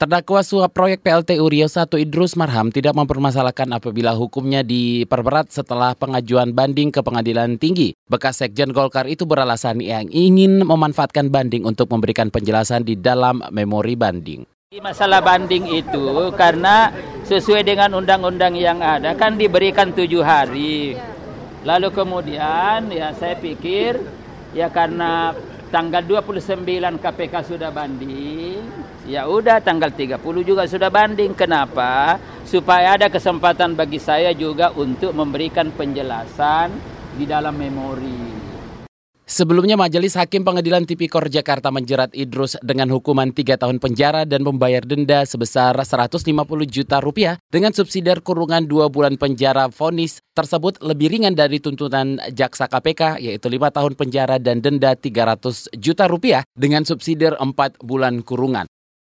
Terdakwa suap proyek PLT Uriau 1 Idrus Marham tidak mempermasalahkan apabila hukumnya diperberat setelah pengajuan banding ke pengadilan tinggi. Bekas Sekjen Golkar itu beralasan yang ingin memanfaatkan banding untuk memberikan penjelasan di dalam memori banding. Masalah banding itu karena sesuai dengan undang-undang yang ada kan diberikan tujuh hari. Lalu kemudian ya saya pikir ya karena tanggal 29 KPK sudah banding, ya udah tanggal 30 juga sudah banding. Kenapa? Supaya ada kesempatan bagi saya juga untuk memberikan penjelasan di dalam memori. Sebelumnya Majelis Hakim Pengadilan Tipikor Jakarta menjerat Idrus dengan hukuman 3 tahun penjara dan membayar denda sebesar 150 juta rupiah dengan subsidiar kurungan 2 bulan penjara vonis tersebut lebih ringan dari tuntutan jaksa KPK yaitu 5 tahun penjara dan denda 300 juta rupiah dengan subsidiar 4 bulan kurungan.